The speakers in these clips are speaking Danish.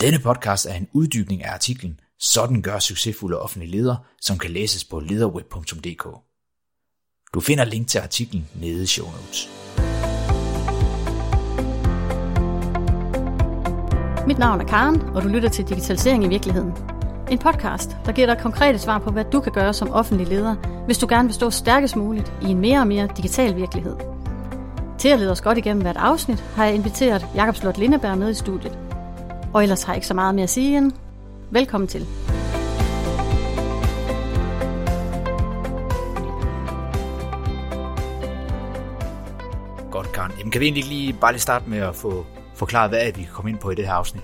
Denne podcast er en uddybning af artiklen Sådan gør succesfulde offentlige ledere, som kan læses på lederweb.dk. Du finder link til artiklen nede i show notes. Mit navn er Karen, og du lytter til Digitalisering i virkeligheden. En podcast, der giver dig konkrete svar på, hvad du kan gøre som offentlig leder, hvis du gerne vil stå stærkest muligt i en mere og mere digital virkelighed. Til at lede os godt igennem hvert afsnit, har jeg inviteret Jakob Slot Lindeberg med i studiet. Og ellers har jeg ikke så meget mere at sige end velkommen til. Godt, Karen. Jamen, kan vi egentlig lige bare lige starte med at få forklaret, hvad er det, vi kan komme ind på i det her afsnit?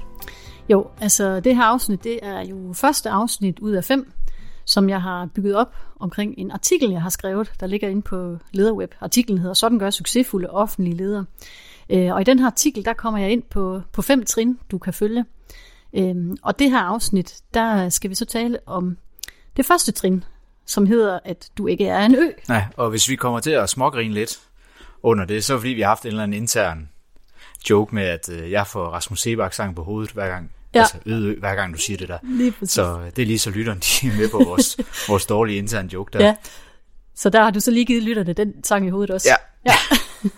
Jo, altså det her afsnit, det er jo første afsnit ud af fem, som jeg har bygget op omkring en artikel, jeg har skrevet, der ligger inde på Lederweb. Artiklen hedder Sådan gør succesfulde offentlige ledere. Øh, og i den her artikel, der kommer jeg ind på, på fem trin, du kan følge. Øhm, og det her afsnit, der skal vi så tale om det første trin, som hedder, at du ikke er en ø. Nej, og hvis vi kommer til at smågrine lidt under det, så er det fordi, vi har haft en eller anden intern joke med, at øh, jeg får Rasmus Sebak sang på hovedet hver gang. Ja. Altså øde, hver gang du siger det der. Lige præcis. Så øh, det er lige så lytteren, de er med på vores, vores dårlige intern joke der. Ja. Så der har du så lige givet lytterne den sang i hovedet også. Ja. ja.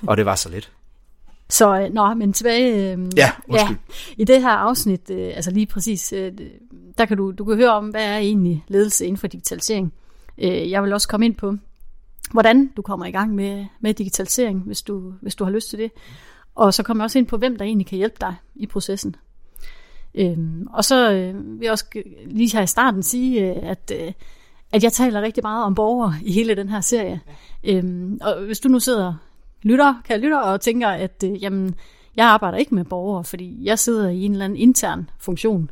og det var så lidt. Så øh, nå, men tilbage øh, ja, ja, i det her afsnit, øh, altså lige præcis, øh, der kan du, du kan høre om, hvad er egentlig ledelse inden for digitalisering. Øh, jeg vil også komme ind på, hvordan du kommer i gang med, med digitalisering, hvis du, hvis du har lyst til det. Og så kommer jeg også ind på, hvem der egentlig kan hjælpe dig i processen. Øhm, og så øh, vil jeg også lige her i starten sige, øh, at, øh, at jeg taler rigtig meget om borgere i hele den her serie. Ja. Øhm, og hvis du nu sidder lytter, kan lytter og tænker, at øh, jamen, jeg arbejder ikke med borgere, fordi jeg sidder i en eller anden intern funktion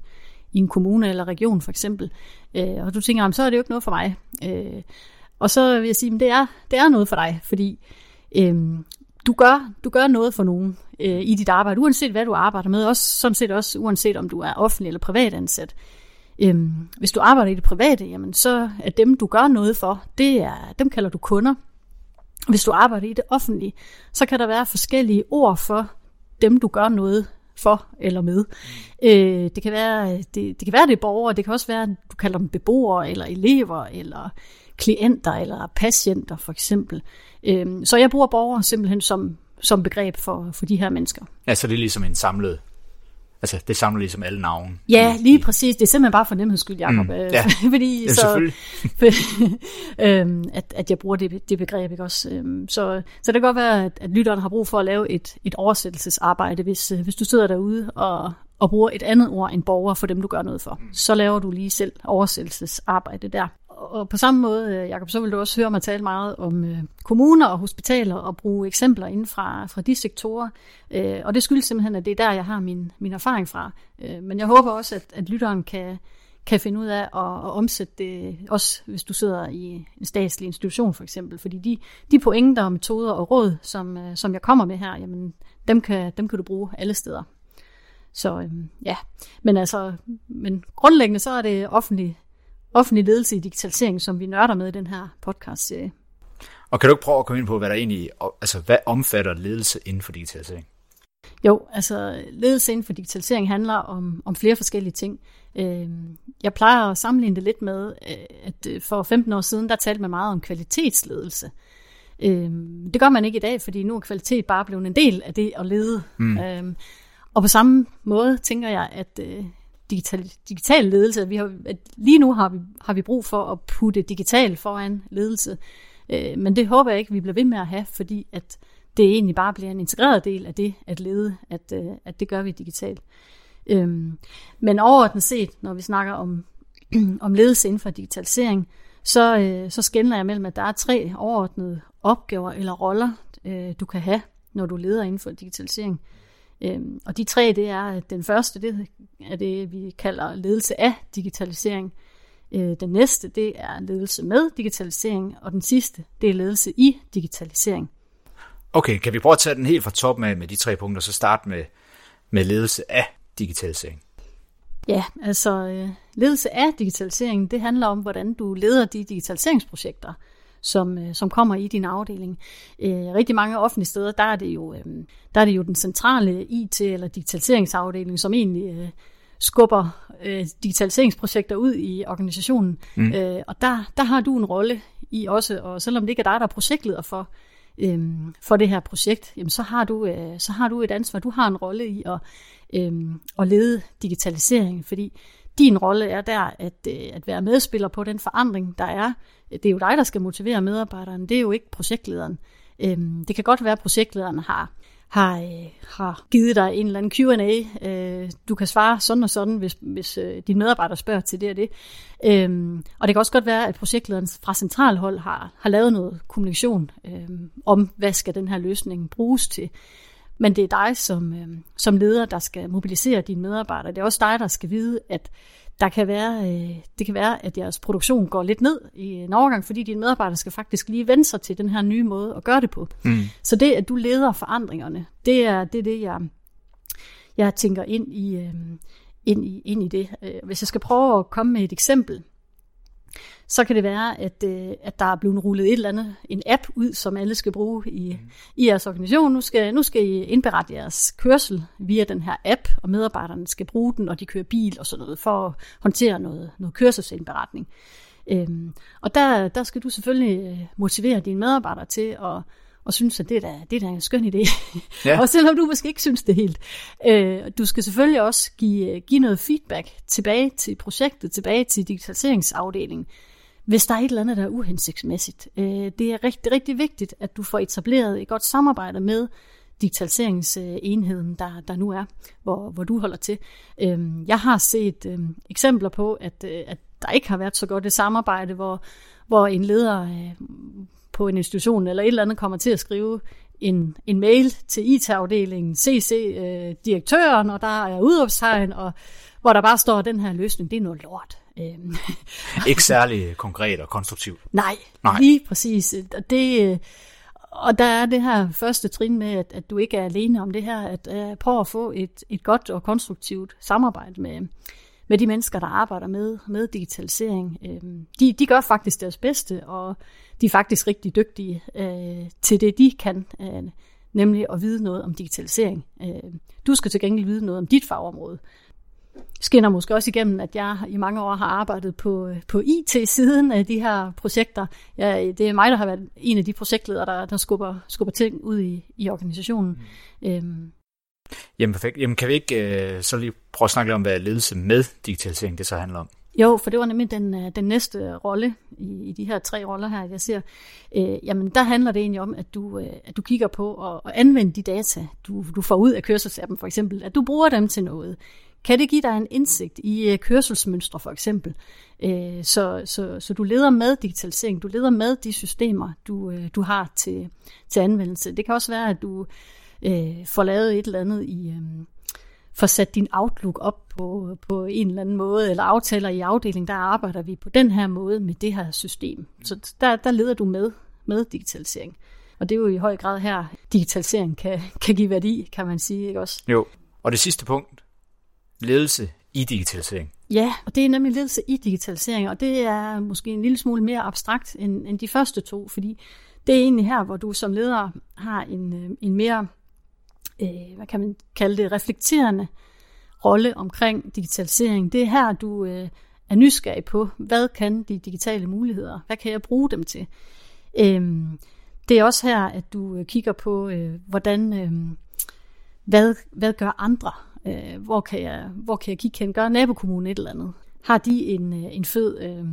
i en kommune eller region for eksempel, øh, og du tænker, jamen, så er det jo ikke noget for mig. Øh, og så vil jeg sige, at det er, det er noget for dig, fordi øh, du, gør, du gør noget for nogen øh, i dit arbejde, uanset hvad du arbejder med, også sådan set også uanset om du er offentlig eller privat ansat. Øhm, hvis du arbejder i det private, jamen så er dem, du gør noget for, det er, dem kalder du kunder. Hvis du arbejder i det offentlige, så kan der være forskellige ord for dem, du gør noget for eller med. Øh, det, kan være, det, det kan være, det er borgere, det kan også være, du kalder dem beboere, eller elever, eller klienter, eller patienter for eksempel. Øh, så jeg bruger borgere simpelthen som, som begreb for, for de her mennesker. Ja, så det er ligesom en samlet Altså, det samler ligesom alle navne. Ja, lige præcis. Det er simpelthen bare for nemheds skyld, Jacob. Mm, ja, fordi, ja, så, øhm, at, at jeg bruger det, det begreb. Ikke også? Øhm, så, så det kan godt være, at, at lytteren har brug for at lave et, et oversættelsesarbejde. Hvis, øh, hvis du sidder derude og, og bruger et andet ord end borger for dem, du gør noget for, mm. så laver du lige selv oversættelsesarbejde der og på samme måde, øh, Jacob, så vil du også høre mig tale meget om øh, kommuner og hospitaler og bruge eksempler inden fra, fra de sektorer. Øh, og det skyldes simpelthen, at det er der, jeg har min, min erfaring fra. Øh, men jeg håber også, at, at lytteren kan, kan finde ud af at, at omsætte det, også hvis du sidder i en statslig institution for eksempel. Fordi de, de pointer og metoder og råd, som, øh, som jeg kommer med her, jamen, dem, kan, dem kan du bruge alle steder. Så øhm, ja, men altså, men grundlæggende så er det offentlig offentlig ledelse i digitalisering, som vi nørder med i den her podcast-serie. Og kan du ikke prøve at komme ind på, hvad der egentlig, altså hvad omfatter ledelse inden for digitalisering? Jo, altså ledelse inden for digitalisering handler om, om flere forskellige ting. Øhm, jeg plejer at sammenligne det lidt med, øh, at øh, for 15 år siden, der talte man meget om kvalitetsledelse. Øhm, det gør man ikke i dag, fordi nu er kvalitet bare blevet en del af det at lede. Mm. Øhm, og på samme måde tænker jeg, at øh, digital, digital ledelse. Vi har, at lige nu har vi, har vi brug for at putte digital foran ledelse, øh, men det håber jeg ikke, vi bliver ved med at have, fordi at det egentlig bare bliver en integreret del af det at lede, at, øh, at det gør vi digitalt. Øhm, men overordnet set, når vi snakker om, om ledelse inden for digitalisering, så, øh, så skældner jeg mellem, at der er tre overordnede opgaver eller roller, øh, du kan have, når du leder inden for digitalisering. Øhm, og de tre, det er, at den første, det er det, vi kalder ledelse af digitalisering. Øh, den næste, det er ledelse med digitalisering, og den sidste, det er ledelse i digitalisering. Okay, kan vi prøve at tage den helt fra top med, med de tre punkter, så starte med, med ledelse af digitalisering? Ja, altså øh, ledelse af digitalisering, det handler om, hvordan du leder de digitaliseringsprojekter, som, øh, som kommer i din afdeling. Øh, rigtig mange offentlige steder, der er det jo, øh, der er det jo den centrale IT- eller digitaliseringsafdeling, som egentlig øh, skubber øh, digitaliseringsprojekter ud i organisationen. Mm. Øh, og der, der har du en rolle i også, og selvom det ikke er dig, der er projektleder for, øh, for det her projekt, jamen så, har du, øh, så har du et ansvar. Du har en rolle i at, øh, at lede digitalisering, fordi din rolle er der at, øh, at være medspiller på den forandring, der er. Det er jo dig, der skal motivere medarbejderen, det er jo ikke projektlederen. Øhm, det kan godt være, at projektlederen har har, øh, har givet dig en eller anden Q&A. Øh, du kan svare sådan og sådan, hvis, hvis din medarbejder spørger til det og det. Øhm, og det kan også godt være, at projektlederen fra centralhold har, har lavet noget kommunikation øhm, om, hvad skal den her løsning bruges til. Men det er dig som, øh, som leder, der skal mobilisere dine medarbejdere. Det er også dig, der skal vide, at der kan være, øh, det kan være, at jeres produktion går lidt ned i en overgang, fordi dine medarbejdere skal faktisk lige vende sig til den her nye måde at gøre det på. Mm. Så det, at du leder forandringerne, det er det, er det jeg, jeg tænker ind i, øh, ind i, ind i det. Øh, hvis jeg skal prøve at komme med et eksempel, så kan det være, at, øh, at der er blevet rullet et eller andet, en app ud, som alle skal bruge i, mm. i jeres organisation. Nu skal, nu skal I indberette jeres kørsel via den her app, og medarbejderne skal bruge den, og de kører bil og sådan noget, for at håndtere noget, noget kørselsindberetning. Øhm, og der, der skal du selvfølgelig øh, motivere dine medarbejdere til at og synes, at det er da, det er da en skøn idé. Ja. og selvom du måske ikke synes det helt. Øh, du skal selvfølgelig også give, give noget feedback tilbage til projektet, tilbage til digitaliseringsafdelingen, hvis der er et eller andet, der er uhensigtsmæssigt. Øh, det er rigtig, rigtig vigtigt, at du får etableret et godt samarbejde med digitaliseringsenheden, der, der nu er, hvor, hvor du holder til. Øh, jeg har set øh, eksempler på, at, at der ikke har været så godt et samarbejde, hvor, hvor en leder på en institution eller et eller andet kommer til at skrive en, en mail til IT-afdelingen, CC øh, direktøren, og der er udråbstegn, og hvor der bare står, at den her løsning, det er noget lort. Øhm. ikke særlig konkret og konstruktivt. Nej, Nej. lige præcis. Og, det, og der er det her første trin med, at, at du ikke er alene om det her, at uh, prøve at få et, et godt og konstruktivt samarbejde med, med de mennesker, der arbejder med, med digitalisering. Øhm, de, de gør faktisk deres bedste, og de er faktisk rigtig dygtige øh, til det, de kan, øh, nemlig at vide noget om digitalisering. Øh, du skal til gengæld vide noget om dit fagområde. Skinner måske også igennem, at jeg i mange år har arbejdet på, på IT-siden af de her projekter. Ja, det er mig, der har været en af de projektledere, der, der skubber, skubber ting ud i, i organisationen. Mm. Øhm, Jamen perfekt. Jamen kan vi ikke øh, så lige prøve at snakke lidt om, hvad ledelse med digitalisering det så handler om? Jo, for det var nemlig den, øh, den næste rolle i, i de her tre roller her, jeg ser. Øh, jamen, der handler det egentlig om, at du, øh, at du kigger på at, at anvende de data, du, du får ud af kørselsappen for eksempel, at du bruger dem til noget. Kan det give dig en indsigt i øh, kørselsmønstre for eksempel? Øh, så, så, så du leder med digitalisering, du leder med de systemer, du, øh, du har til, til anvendelse. Det kan også være, at du øh, får lavet et eller andet i... Øh, får sat din Outlook op på, på en eller anden måde, eller aftaler i afdelingen, der arbejder vi på den her måde med det her system. Så der, der leder du med, med digitalisering. Og det er jo i høj grad her, digitalisering kan, kan give værdi, kan man sige, ikke også? Jo, og det sidste punkt, ledelse i digitalisering. Ja, og det er nemlig ledelse i digitalisering, og det er måske en lille smule mere abstrakt end, end de første to, fordi det er egentlig her, hvor du som leder har en, øh, en mere øh, hvad kan man kalde det, reflekterende rolle omkring digitalisering. Det er her, du øh, er nysgerrig på, hvad kan de digitale muligheder, hvad kan jeg bruge dem til? Øh, det er også her, at du øh, kigger på, øh, hvordan, øh, hvad, hvad gør andre? Øh, hvor, kan jeg, hvor kan jeg kigge hen? Gør nabokommunen et eller andet? Har de en, øh, en fed øh,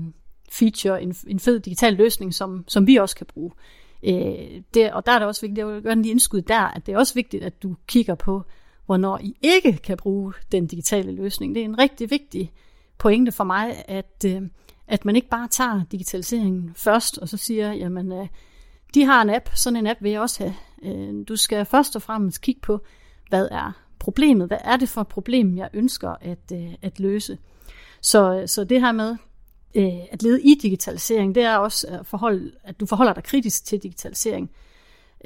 feature, en, en fed digital løsning, som, som vi også kan bruge? Øh, Øh, det, og der er det også vigtigt, jeg vil gøre lige indskud der, at det er også vigtigt, at du kigger på, hvornår I ikke kan bruge den digitale løsning. Det er en rigtig vigtig pointe for mig, at, øh, at man ikke bare tager digitaliseringen først, og så siger, jamen, øh, de har en app, sådan en app vil jeg også have. Øh, du skal først og fremmest kigge på, hvad er problemet? Hvad er det for et problem, jeg ønsker at, øh, at løse? Så, øh, så det her med, øh, at lede i digitalisering, det er også at, forholde, at du forholder dig kritisk til digitalisering.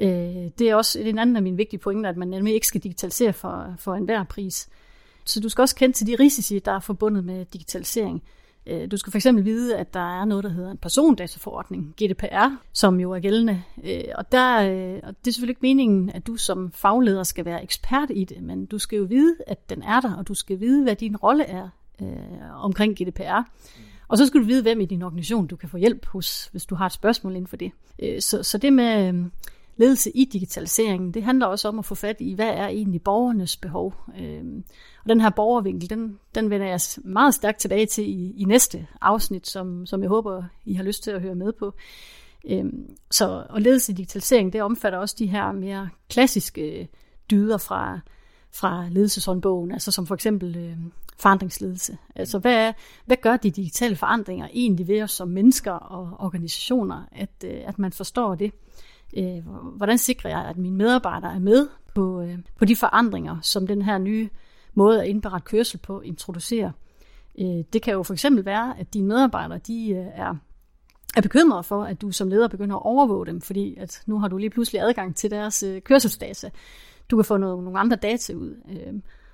Øh, det er også en anden af mine vigtige pointer, at man nemlig ikke skal digitalisere for, for enhver pris. Så du skal også kende til de risici, der er forbundet med digitalisering. Øh, du skal for eksempel vide, at der er noget, der hedder en persondataforordning, GDPR, som jo er gældende. Øh, og, der, øh, og det er selvfølgelig ikke meningen, at du som fagleder skal være ekspert i det, men du skal jo vide, at den er der, og du skal vide, hvad din rolle er øh, omkring GDPR. Og så skal du vide, hvem i din organisation du kan få hjælp hos, hvis du har et spørgsmål inden for det. Øh, så, så det med øh, ledelse i digitaliseringen, det handler også om at få fat i, hvad er egentlig borgernes behov. Øh, og den her borgervinkel, den, den vender jeg meget stærkt tilbage til i, i næste afsnit, som, som jeg håber, I har lyst til at høre med på. Så og ledelse i digitalisering, det omfatter også de her mere klassiske dyder fra, fra ledelseshåndbogen, altså som for eksempel øh, forandringsledelse. Altså hvad, er, hvad gør de digitale forandringer egentlig ved os som mennesker og organisationer, at, øh, at man forstår det? Øh, hvordan sikrer jeg, at mine medarbejdere er med på, øh, på de forandringer, som den her nye måde at indberette kørsel på introducerer? Det kan jo for eksempel være, at dine medarbejdere de er, er bekymrede for, at du som leder begynder at overvåge dem, fordi at nu har du lige pludselig adgang til deres øh, kørselsdata. Du kan få noget, nogle andre data ud.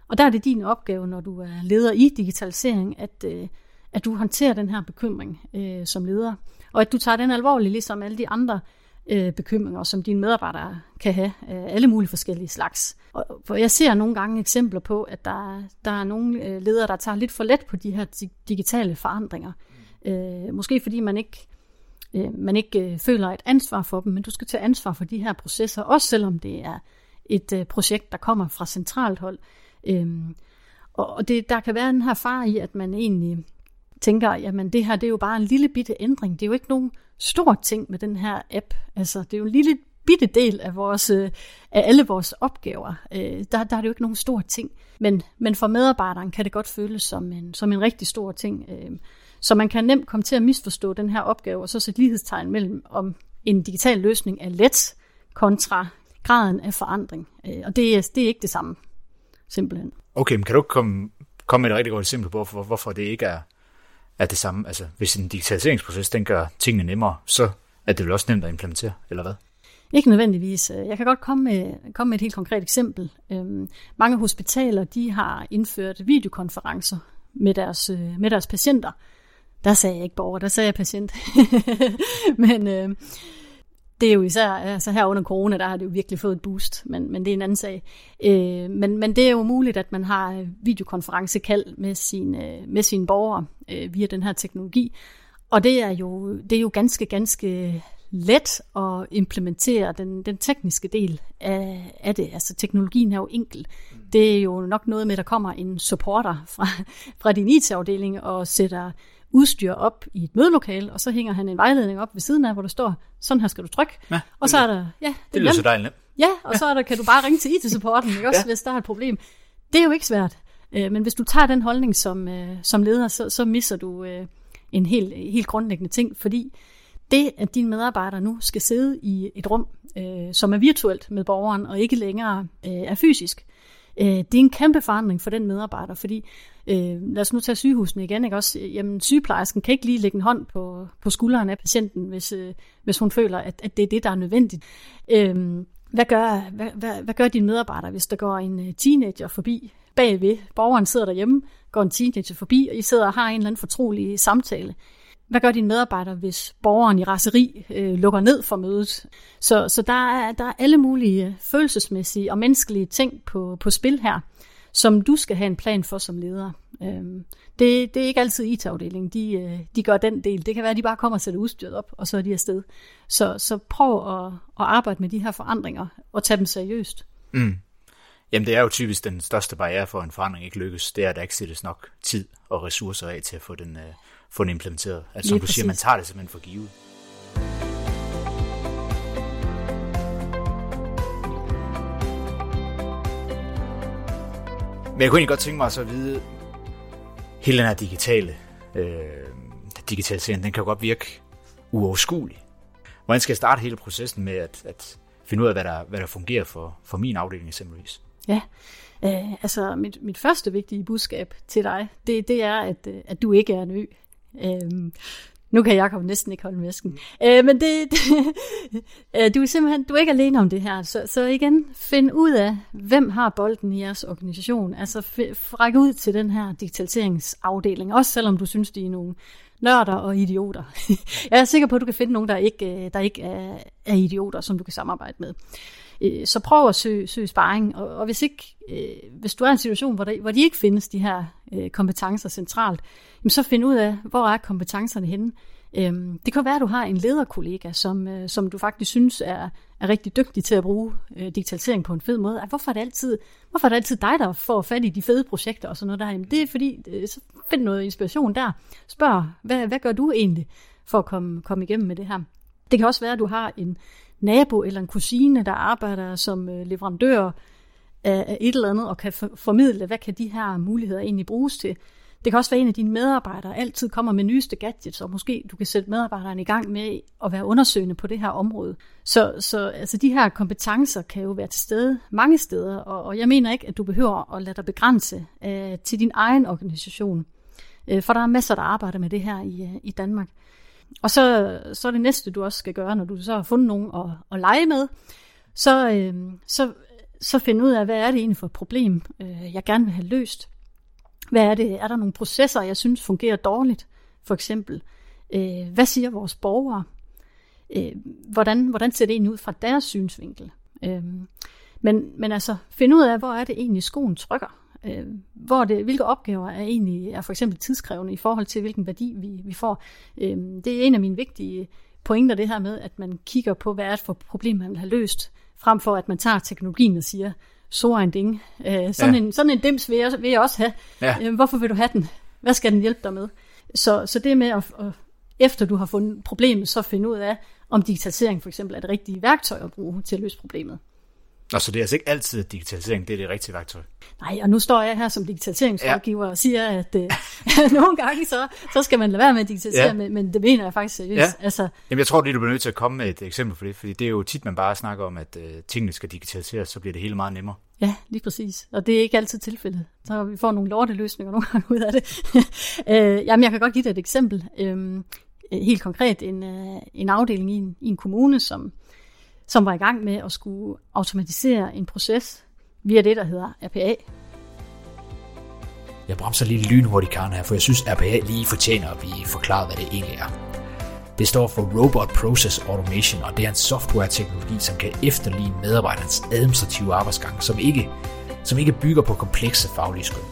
Og der er det din opgave, når du er leder i digitalisering, at, øh, at du håndterer den her bekymring øh, som leder, og at du tager den alvorligt, ligesom alle de andre øh, bekymringer, som dine medarbejdere kan have, øh, alle mulige forskellige slags. Og, for jeg ser nogle gange eksempler på, at der, der er nogle øh, ledere, der tager lidt for let på de her digitale forandringer. Øh, måske fordi man ikke øh, man ikke øh, føler et ansvar for dem, men du skal tage ansvar for de her processer, også selvom det er et øh, projekt, der kommer fra centralt hold. Øh, og det, der kan være den her far i, at man egentlig tænker, jamen det her det er jo bare en lille bitte ændring. Det er jo ikke nogen stor ting med den her app. Altså det er jo en lille bitte del af, vores, øh, af alle vores opgaver. Øh, der, der er det jo ikke nogen stor ting. Men, men for medarbejderen kan det godt føles som en, som en rigtig stor ting. Øh, så man kan nemt komme til at misforstå den her opgave, og så sætte lighedstegn mellem, om en digital løsning er let kontra graden af forandring. Øh, og det er, det er ikke det samme, simpelthen. Okay, men kan du komme, komme med et rigtig godt eksempel på, hvorfor, hvorfor det ikke er er det samme. Altså, hvis en digitaliseringsproces den gør tingene nemmere, så er det vel også nemt at implementere, eller hvad? Ikke nødvendigvis. Jeg kan godt komme med, komme med et helt konkret eksempel. Øhm, mange hospitaler de har indført videokonferencer med deres, øh, med deres patienter. Der sagde jeg ikke borger, der sagde jeg patient. Men øh, det er jo især, altså her under corona, der har det jo virkelig fået et boost, men, men det er en anden sag. Øh, men, men det er jo muligt, at man har videokonferencekald med, sine, med sine borgere øh, via den her teknologi. Og det er jo, det er jo ganske, ganske let at implementere den, den tekniske del af, af det. Altså teknologien er jo enkel. Det er jo nok noget med, at der kommer en supporter fra, fra din IT-afdeling og sætter udstyr op i et mødelokale, og så hænger han en vejledning op ved siden af, hvor der står, sådan her skal du trykke. Ja, og så er der... Ja, det, det lyder så dejligt. Ja, og ja. så er der, kan du bare ringe til IT-supporten, ikke også, ja. hvis der er et problem. Det er jo ikke svært. Øh, men hvis du tager den holdning som, øh, som leder, så, så misser du øh, en helt, helt grundlæggende ting, fordi det, at dine medarbejdere nu skal sidde i et rum, som er virtuelt med borgeren, og ikke længere er fysisk, det er en kæmpe forandring for den medarbejder, fordi øh, lad os nu tage sygehusene igen, ikke også? Øh, jamen, sygeplejersken kan ikke lige lægge en hånd på, på skulderen af patienten, hvis, øh, hvis hun føler, at, at det er det, der er nødvendigt. Øh, hvad gør, hvad, hvad, hvad gør dine medarbejdere, hvis der går en øh, teenager forbi bagved? Borgeren sidder derhjemme, går en teenager forbi, og I sidder og har en eller anden fortrolig samtale. Hvad gør dine medarbejdere, hvis borgeren i raseri øh, lukker ned for mødet? Så, så der, er, der er alle mulige øh, følelsesmæssige og menneskelige ting på, på spil her som du skal have en plan for som leder. Øhm, det, det er ikke altid IT-afdelingen, de, øh, de gør den del. Det kan være, at de bare kommer og sætter udstyret op, og så er de afsted. Så, så prøv at, at arbejde med de her forandringer, og tage dem seriøst. Mm. Jamen det er jo typisk den største barriere for, at en forandring ikke lykkes, det er, at der ikke sættes nok tid og ressourcer af til at få den, uh, få den implementeret. Som Lige du præcis. siger, man tager det simpelthen for givet. Men jeg kunne egentlig godt tænke mig så at vide, hele den her digitale øh, digitalisering, den kan jo godt virke uoverskuelig. Hvordan skal jeg starte hele processen med at, at finde ud af, hvad der, hvad der fungerer for, for min afdeling eksempelvis? Ja, øh, altså mit, mit første vigtige budskab til dig, det, det er, at, øh, at du ikke er en ø. Øh, nu kan Jacob næsten ikke holde masken. Mm. Øh, men det, det øh, du er simpelthen du er ikke alene om det her. Så, så igen, find ud af, hvem har bolden i jeres organisation. Altså række ud til den her digitaliseringsafdeling. Også selvom du synes, de er nogle nørder og idioter. Jeg er sikker på, at du kan finde nogen, der ikke, øh, der ikke er, er idioter, som du kan samarbejde med. Øh, så prøv at søge, søge sparring, og, og hvis, ikke, øh, hvis du er i en situation, hvor, der, hvor de ikke findes, de her øh, kompetencer centralt, jamen så find ud af, hvor er kompetencerne henne. Øhm, det kan være, at du har en lederkollega, som, øh, som du faktisk synes er, er rigtig dygtig til at bruge øh, digitalisering på en fed måde. Hvorfor er, det altid, hvorfor er det altid dig, der får fat i de fede projekter og sådan noget der? Jamen, det er fordi, øh, så find noget inspiration der. Spørg, hvad, hvad gør du egentlig for at komme, komme igennem med det her? Det kan også være, at du har en nabo eller en kusine, der arbejder som øh, leverandør af et eller andet, og kan formidle, hvad kan de her muligheder egentlig bruges til. Det kan også være en af dine medarbejdere altid kommer med nyeste gadgets, og måske du kan sætte medarbejderen i gang med at være undersøgende på det her område. Så, så altså, de her kompetencer kan jo være til stede mange steder, og, og jeg mener ikke, at du behøver at lade dig begrænse uh, til din egen organisation. Uh, for der er masser, der arbejder med det her i, uh, i Danmark. Og så, så det næste, du også skal gøre, når du så har fundet nogen at, at lege med, så, øh, så, så finde ud af, hvad er det egentlig for et problem, øh, jeg gerne vil have løst. Hvad er det? Er der nogle processer, jeg synes fungerer dårligt? For eksempel, øh, hvad siger vores borgere? Øh, hvordan, hvordan ser det egentlig ud fra deres synsvinkel? Øh, men, men altså, finde ud af, hvor er det egentlig skoen trykker? Øh, hvor det, hvilke opgaver er egentlig er for eksempel tidskrævende i forhold til, hvilken værdi vi, vi får? Øh, det er en af mine vigtige pointer, det her med, at man kigger på, hvad er det for problem, man vil have løst, frem for at man tager teknologien og siger, så en ding. Øh, sådan, ja. en, sådan en dims vil jeg, vil jeg også have. Ja. Øh, hvorfor vil du have den? Hvad skal den hjælpe dig med? Så, så det med at, at, efter du har fundet problemet, så finde ud af, om digitalisering for eksempel er det rigtige værktøj at bruge til at løse problemet. Og så det er altså ikke altid digitalisering, det er det rigtige værktøj? Nej, og nu står jeg her som digitaliseringsrådgiver ja. og siger, at øh, nogle gange så, så skal man lade være med at digitalisere, ja. men, men det mener jeg faktisk seriøst. Ja. Altså, Jamen, jeg tror lige, du bliver nødt til at komme med et eksempel for det, fordi det er jo tit, man bare snakker om, at øh, tingene skal digitaliseres, så bliver det hele meget nemmere. Ja, lige præcis. Og det er ikke altid tilfældet. Så vi får nogle lorteløsninger nogle gange ud af det. øh, jamen, jeg kan godt give dig et eksempel. Øh, helt konkret en, øh, en afdeling i en, i en kommune, som som var i gang med at skulle automatisere en proces via det, der hedder RPA. Jeg bremser lige lynhurtigt, Karen, her, for jeg synes, RPA lige fortjener at blive forklaret, hvad det egentlig er. Det står for Robot Process Automation, og det er en software-teknologi, som kan efterligne medarbejderens administrative arbejdsgang, som ikke, som ikke bygger på komplekse faglige skøn.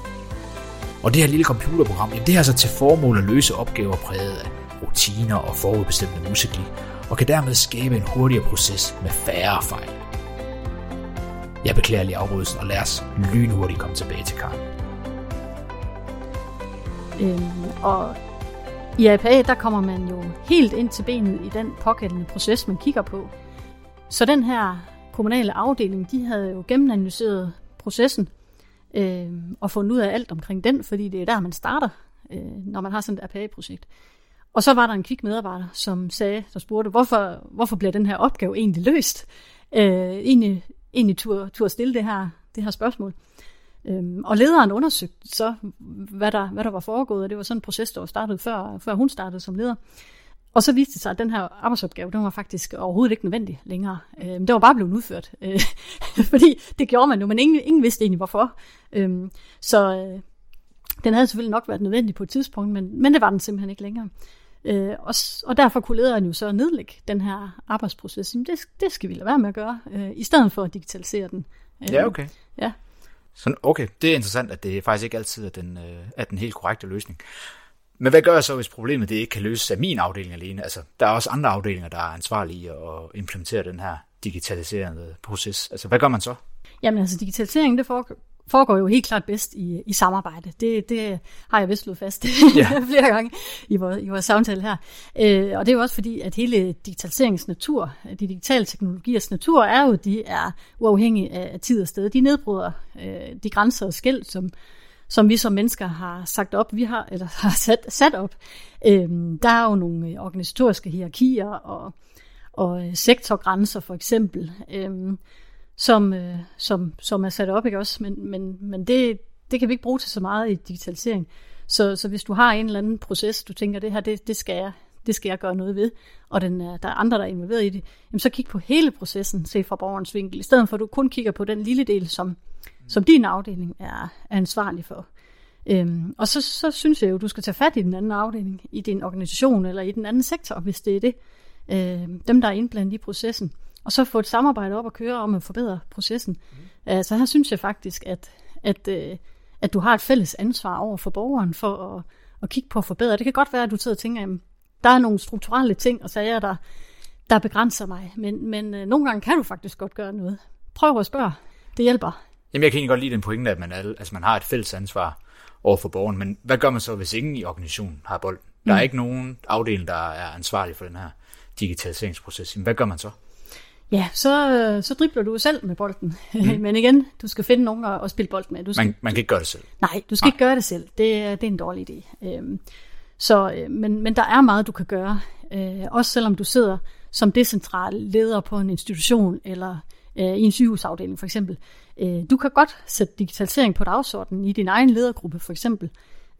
Og det her lille computerprogram, jamen det har så altså til formål at løse opgaver præget af rutiner og forudbestemte musikli, og kan dermed skabe en hurtigere proces med færre fejl. Jeg beklager lige afbrydelsen, og lad os lynhurtigt komme tilbage til Karen. Øhm, og i APA, der kommer man jo helt ind til benet i den pågældende proces, man kigger på. Så den her kommunale afdeling, de havde jo gennemanalyseret processen øh, og fundet ud af alt omkring den, fordi det er der, man starter, øh, når man har sådan et APA-projekt. Og så var der en kvik medarbejder, som sagde, der spurgte, hvorfor, hvorfor bliver den her opgave egentlig løst? Øh, egentlig, egentlig tur, tur stille det her, det her spørgsmål. Øhm, og lederen undersøgte så, hvad der, hvad der var foregået, og det var sådan en proces, der var startet før, før hun startede som leder. Og så viste det sig, at den her arbejdsopgave, den var faktisk overhovedet ikke nødvendig længere. Øhm, det var bare blevet udført, øh, fordi det gjorde man jo, men ingen, ingen vidste egentlig hvorfor. Øhm, så øh, den havde selvfølgelig nok været nødvendig på et tidspunkt, men, men det var den simpelthen ikke længere. Øh, og, og derfor kunne lederen jo så nedlægge den her arbejdsproces. Jamen det, det skal vi lade være med at gøre, øh, i stedet for at digitalisere den. Øh, ja, okay. Ja. Så, okay, det er interessant, at det faktisk ikke altid er den, øh, er den helt korrekte løsning. Men hvad gør jeg så, hvis problemet det ikke kan løses af min afdeling alene? Altså, der er også andre afdelinger, der er ansvarlige at implementere den her digitaliserende proces. Altså, hvad gør man så? Jamen altså, digitalisering, det foregår, jo helt klart bedst i, i samarbejde. Det, det har jeg vist slået fast ja. flere gange i vores, i vores samtale her. Øh, og det er jo også fordi, at hele digitaliseringens natur, de digitale teknologiers natur, er jo, de er uafhængige af tid og sted. De nedbryder øh, de grænser og skæld, som, som vi som mennesker har sagt op, vi har, eller har sat, sat op. Øh, der er jo nogle organisatoriske hierarkier og, og sektorgrænser for eksempel. Øh, som, øh, som, som er sat op, ikke også? Men, men, men det, det kan vi ikke bruge til så meget i digitalisering. Så, så hvis du har en eller anden proces, du tænker, det her, det, det, skal, jeg, det skal jeg gøre noget ved, og den, er, der er andre, der er involveret i det, jamen så kig på hele processen, se fra borgerens vinkel, i stedet for at du kun kigger på den lille del, som, som din afdeling er, er ansvarlig for. Øhm, og så, så synes jeg jo, du skal tage fat i den anden afdeling, i din organisation eller i den anden sektor, hvis det er det. Øhm, dem, der er indblandet i processen. Og så få et samarbejde op og køre om at forbedre processen. Mm. Altså her synes jeg faktisk, at, at, øh, at du har et fælles ansvar over for borgeren for at, at kigge på at forbedre. Det kan godt være, at du sidder og tænker, at der er nogle strukturelle ting og sager, der, der begrænser mig. Men, men øh, nogle gange kan du faktisk godt gøre noget. Prøv at spørge. Det hjælper. Jamen, jeg kan egentlig godt lide den pointe, at man, er, altså, man har et fælles ansvar over for borgeren. Men hvad gør man så, hvis ingen i organisationen har bold? Der er mm. ikke nogen afdeling, der er ansvarlig for den her digitaliseringsproces. Hvad gør man så? Ja, så, så dribler du selv med bolden. Mm. Men igen, du skal finde nogen at, at spille bold med. Du skal, man, man kan ikke gøre det selv. Nej, du skal nej. ikke gøre det selv. Det, det er en dårlig idé. Øhm, så, øh, men, men der er meget, du kan gøre. Øh, også selvom du sidder som decentral leder på en institution eller øh, i en sygehusafdeling for eksempel. Øh, du kan godt sætte digitalisering på dagsordenen i din egen ledergruppe for eksempel.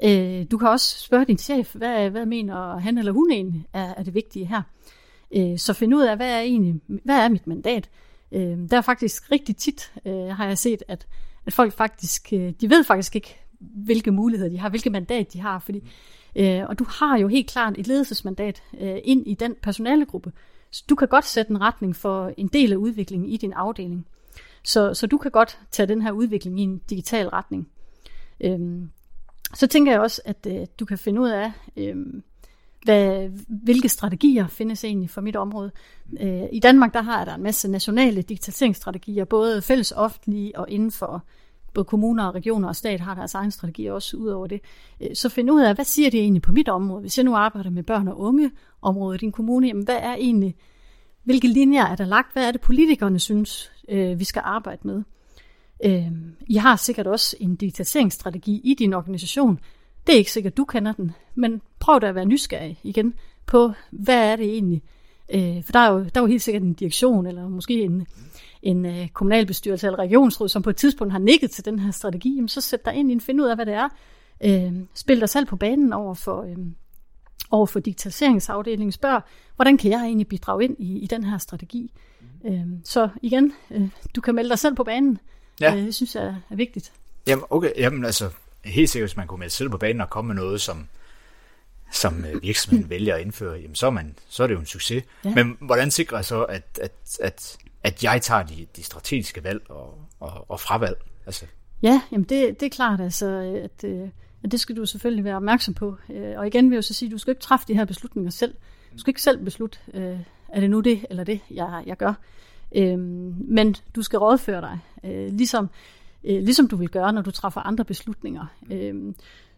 Øh, du kan også spørge din chef, hvad, hvad mener han eller hun egentlig er, er det vigtige her. Øh, så finde ud af, hvad er egentlig, hvad er mit mandat? Øh, der er faktisk rigtig tit, øh, har jeg set, at, at folk faktisk, øh, de ved faktisk ikke, hvilke muligheder de har, hvilket mandat de har, fordi øh, og du har jo helt klart et ledelsesmandat øh, ind i den personalegruppe. Så du kan godt sætte en retning for en del af udviklingen i din afdeling. Så, så du kan godt tage den her udvikling i en digital retning. Øhm, så tænker jeg også, at øh, du kan finde ud af, øh, hvad, hvilke strategier findes egentlig for mit område. Øh, I Danmark der har der en masse nationale digitaliseringsstrategier, både fælles offentlige og inden for både kommuner og regioner og stat har deres egen strategi også ud over det. Øh, så find ud af, hvad siger det egentlig på mit område? Hvis jeg nu arbejder med børn og unge området i din kommune, jamen hvad er egentlig, hvilke linjer er der lagt? Hvad er det politikerne synes, øh, vi skal arbejde med? Øh, I har sikkert også en digitaliseringsstrategi i din organisation. Det er ikke sikkert, du kender den, men prøv da at være nysgerrig igen på, hvad er det egentlig? Øh, for der er, jo, der er jo helt sikkert en direktion, eller måske en, en øh, kommunalbestyrelse eller regionsråd, som på et tidspunkt har nikket til den her strategi, jamen, så sæt dig ind i en, find ud af, hvad det er. Øh, spil dig selv på banen over for, øh, over for digitaliseringsafdelingen. Spørg, hvordan kan jeg egentlig bidrage ind i, i den her strategi? Mm. Øh, så igen, øh, du kan melde dig selv på banen. Ja. Øh, det synes jeg er vigtigt. Jamen, okay. Jamen, altså, helt sikkert, hvis man kunne melde selv på banen og komme med noget, som, som øh, virksomheden vælger at indføre, jamen så er, man, så er det jo en succes. Ja. Men hvordan sikrer jeg så, at, at, at, at jeg tager de, de strategiske valg og, og, og fravalg? Altså. Ja, jamen det, det er klart, altså, at, øh, at det skal du selvfølgelig være opmærksom på. Øh, og igen vil jeg så sige, at du skal ikke træffe de her beslutninger selv. Du skal ikke selv beslutte, er det nu det eller det, jeg, jeg gør. Men du skal rådføre dig, ligesom, Øh, ligesom du vil gøre, når du træffer andre beslutninger. Øh,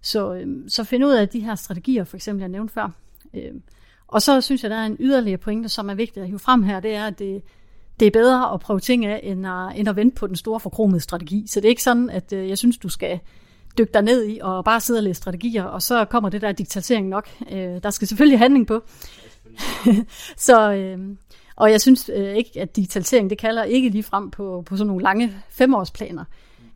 så, øh, så find ud af de her strategier, for eksempel jeg nævnte før. Og så synes jeg, der er en yderligere pointe, som er vigtig at hive frem her, det er, at det, det er bedre at prøve ting af, end at, end at vente på den store forkromede strategi. Så det er ikke sådan, at øh, jeg synes, du skal dykke dig ned i og bare sidde og læse strategier, og så kommer det der digitalisering nok. Øh, der skal selvfølgelig handling på. så, øh, og jeg synes øh, ikke, at digitalisering, det kalder ikke lige frem på, på sådan nogle lange femårsplaner.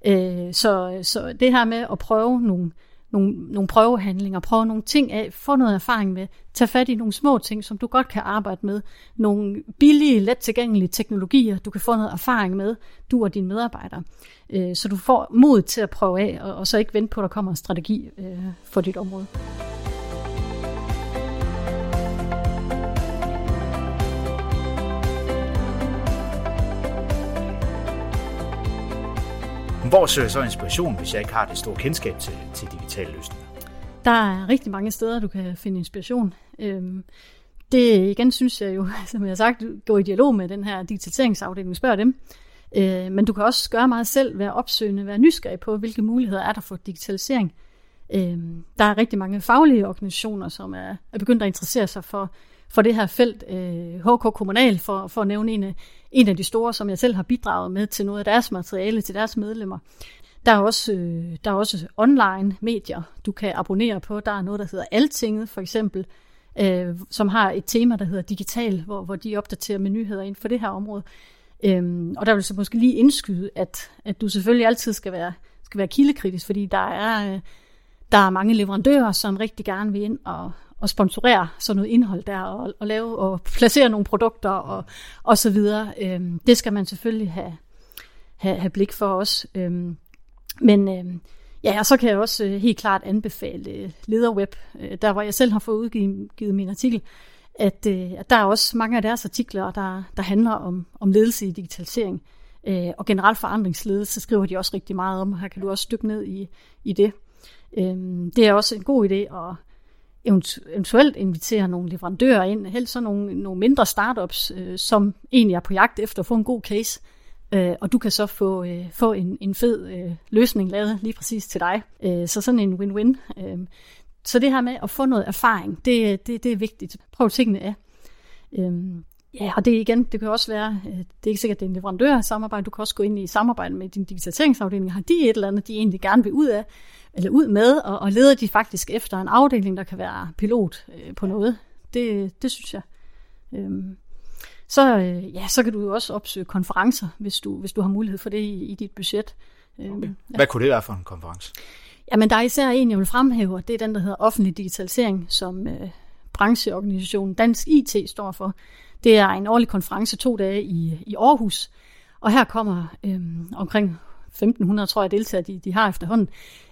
Øh, så, så det her med at prøve nogle, nogle, nogle prøvehandlinger, prøve nogle ting af, få noget erfaring med, tage fat i nogle små ting, som du godt kan arbejde med, nogle billige, let tilgængelige teknologier, du kan få noget erfaring med, du og dine medarbejdere, øh, så du får mod til at prøve af, og, og så ikke vente på, at der kommer en strategi øh, for dit område. Hvor søger jeg så inspiration, hvis jeg ikke har det store kendskab til, til digitale løsninger? Der er rigtig mange steder, du kan finde inspiration. Øhm, det igen synes jeg jo, som jeg har sagt, gå i dialog med den her digitaliseringsafdeling, spørg dem. Øh, men du kan også gøre meget selv, være opsøgende, være nysgerrig på, hvilke muligheder er der for digitalisering. Øh, der er rigtig mange faglige organisationer, som er, er begyndt at interessere sig for for det her felt. Øh, HK Kommunal, for, for at nævne en af, en af de store, som jeg selv har bidraget med til noget af deres materiale til deres medlemmer. Der er også, øh, der er også online medier, du kan abonnere på. Der er noget, der hedder Altinget for eksempel, øh, som har et tema, der hedder digital, hvor, hvor de opdaterer med nyheder inden for det her område. Øhm, og der vil så måske lige indskyde, at, at du selvfølgelig altid skal være, skal være kildekritisk, fordi der er, øh, der er mange leverandører, som rigtig gerne vil ind og, at sponsorere sådan noget indhold der, og, og lave og placere nogle produkter og, og så videre. Øhm, det skal man selvfølgelig have, have, have blik for os. Øhm, men øhm, ja, og så kan jeg også øh, helt klart anbefale øh, Lederweb, øh, der hvor jeg selv har fået udgivet min artikel, at, øh, at der er også mange af deres artikler, der, der handler om, om ledelse i digitalisering. Øh, og generelt forandringsledelse skriver de også rigtig meget om, her kan du også dykke ned i, i det. Øh, det er også en god idé at eventuelt invitere nogle leverandører ind, helst så nogle, nogle mindre startups, øh, som egentlig er på jagt efter at få en god case, øh, og du kan så få, øh, få en, en fed øh, løsning lavet lige præcis til dig. Øh, så sådan en win-win. Øh, så det her med at få noget erfaring, det, det, det er vigtigt. Prøv tingene af. Øh, ja, og det igen, det kan også være, øh, det er ikke sikkert, at det er en leverandør samarbejde, du kan også gå ind i samarbejde med din digitaliseringsafdeling. Har de et eller andet, de egentlig gerne vil ud af, eller ud med, og, og leder de faktisk efter en afdeling, der kan være pilot øh, på noget. Det, det synes jeg. Øhm, så, øh, ja, så kan du jo også opsøge konferencer, hvis du, hvis du har mulighed for det i, i dit budget. Øhm, okay. Hvad kunne det være for en konference? Jamen, der er især en, jeg vil fremhæve, og det er den, der hedder offentlig digitalisering, som øh, brancheorganisationen Dansk IT står for. Det er en årlig konference to dage i, i Aarhus, og her kommer øh, omkring 1500, tror jeg, deltagere, de, de har efterhånden,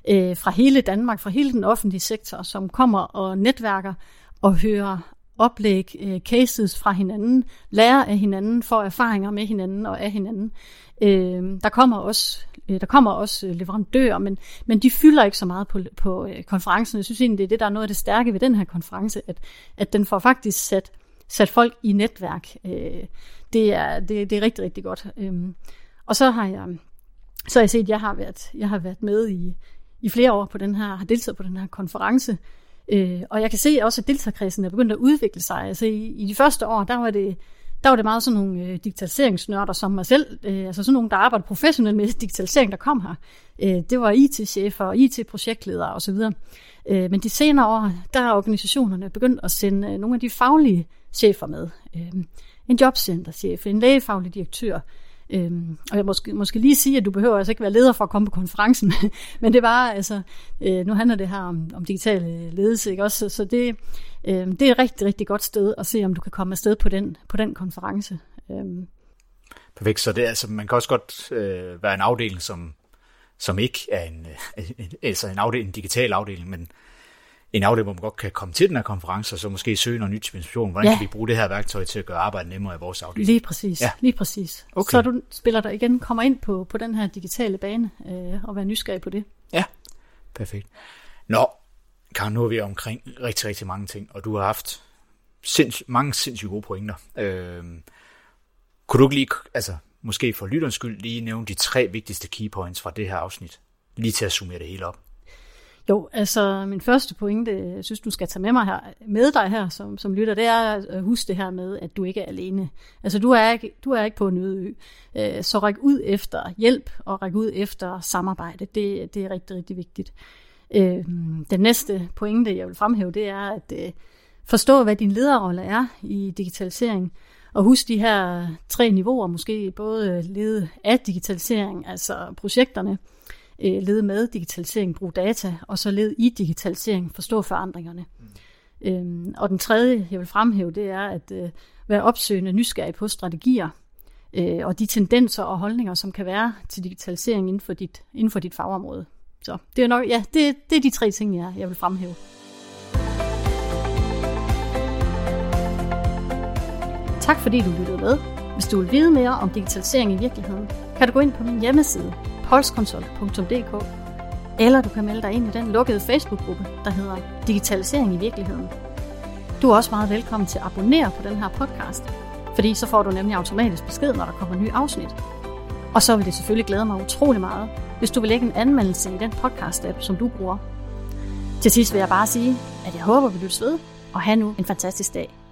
øh, fra hele Danmark, fra hele den offentlige sektor, som kommer og netværker og hører oplæg, øh, cases fra hinanden, lærer af hinanden, får erfaringer med hinanden og af hinanden. Øh, der kommer også øh, der kommer også øh, leverandører, men, men de fylder ikke så meget på, på øh, konferencen. Jeg synes egentlig, det er det, der er noget af det stærke ved den her konference, at, at den får faktisk sat, sat folk i netværk. Øh, det, er, det, det er rigtig, rigtig godt. Øh, og så har jeg så har jeg set, at jeg har været, jeg har været med i, i flere år på den her, har deltaget på den her konference, Øh, og jeg kan se også, at deltagerkredsen er begyndt at udvikle sig. Altså i, i de første år, der var det, der var det meget sådan nogle øh, digitaliseringsnørder som mig selv, øh, altså sådan nogle, der arbejder professionelt med digitalisering, der kom her. Øh, det var IT-chefer, og IT-projektledere osv. Øh, men de senere år, der har organisationerne begyndt at sende øh, nogle af de faglige chefer med. Øh, en jobcenterchef, en lægefaglig direktør, Øhm, og jeg måske, måske lige sige, at du behøver altså ikke være leder for at komme på konferencen, men det var altså, øh, nu handler det her om, om digital øh, ledelse, ikke også? Så, så det, øh, det er et rigtig, rigtig godt sted at se, om du kan komme afsted på den, på den konference. Øhm. Perfekt, så det, altså, man kan også godt øh, være en afdeling, som, som ikke er en, øh, altså en, afdeling, en digital afdeling, men en afdeling, hvor man godt kan komme til den her konference, og så måske søge noget nyt inspiration. Hvordan ja. kan vi bruge det her værktøj til at gøre arbejdet nemmere i vores afdeling? Lige præcis. Ja. Lige præcis. Okay. Så du spiller der igen, kommer ind på, på den her digitale bane øh, og være nysgerrig på det. Ja, perfekt. Nå, Karen, nu er vi omkring rigtig, rigtig mange ting, og du har haft sinds, mange sindssygt gode pointer. Øh, kunne du ikke lige, altså måske for lytterens skyld, lige nævne de tre vigtigste keypoints fra det her afsnit? Lige til at summere det hele op. Jo, altså min første pointe, jeg synes, du skal tage med mig her, med dig her som, som lytter, det er at huske det her med, at du ikke er alene. Altså du er ikke, du er ikke på en øde ø. Øh, så ræk ud efter hjælp og ræk ud efter samarbejde. Det, det er rigtig, rigtig vigtigt. Øh, den næste pointe, jeg vil fremhæve, det er at øh, forstå, hvad din lederrolle er i digitalisering. Og husk de her tre niveauer, måske både lede af digitalisering, altså projekterne, øh, led med digitalisering, brug data, og så led i digitalisering, forstå forandringerne. Mm. Øhm, og den tredje, jeg vil fremhæve, det er at øh, være opsøgende nysgerrig på strategier, øh, og de tendenser og holdninger, som kan være til digitalisering inden for dit, inden for dit fagområde. Så det er nok, ja, det, det er de tre ting, jeg, jeg vil fremhæve. Tak fordi du lyttede med. Hvis du vil vide mere om digitalisering i virkeligheden, kan du gå ind på min hjemmeside polskonsult.dk eller du kan melde dig ind i den lukkede Facebook-gruppe, der hedder Digitalisering i virkeligheden. Du er også meget velkommen til at abonnere på den her podcast, fordi så får du nemlig automatisk besked, når der kommer nye afsnit. Og så vil det selvfølgelig glæde mig utrolig meget, hvis du vil lægge en anmeldelse i den podcast-app, som du bruger. Til sidst vil jeg bare sige, at jeg håber, vi lyttes ved, og have nu en fantastisk dag.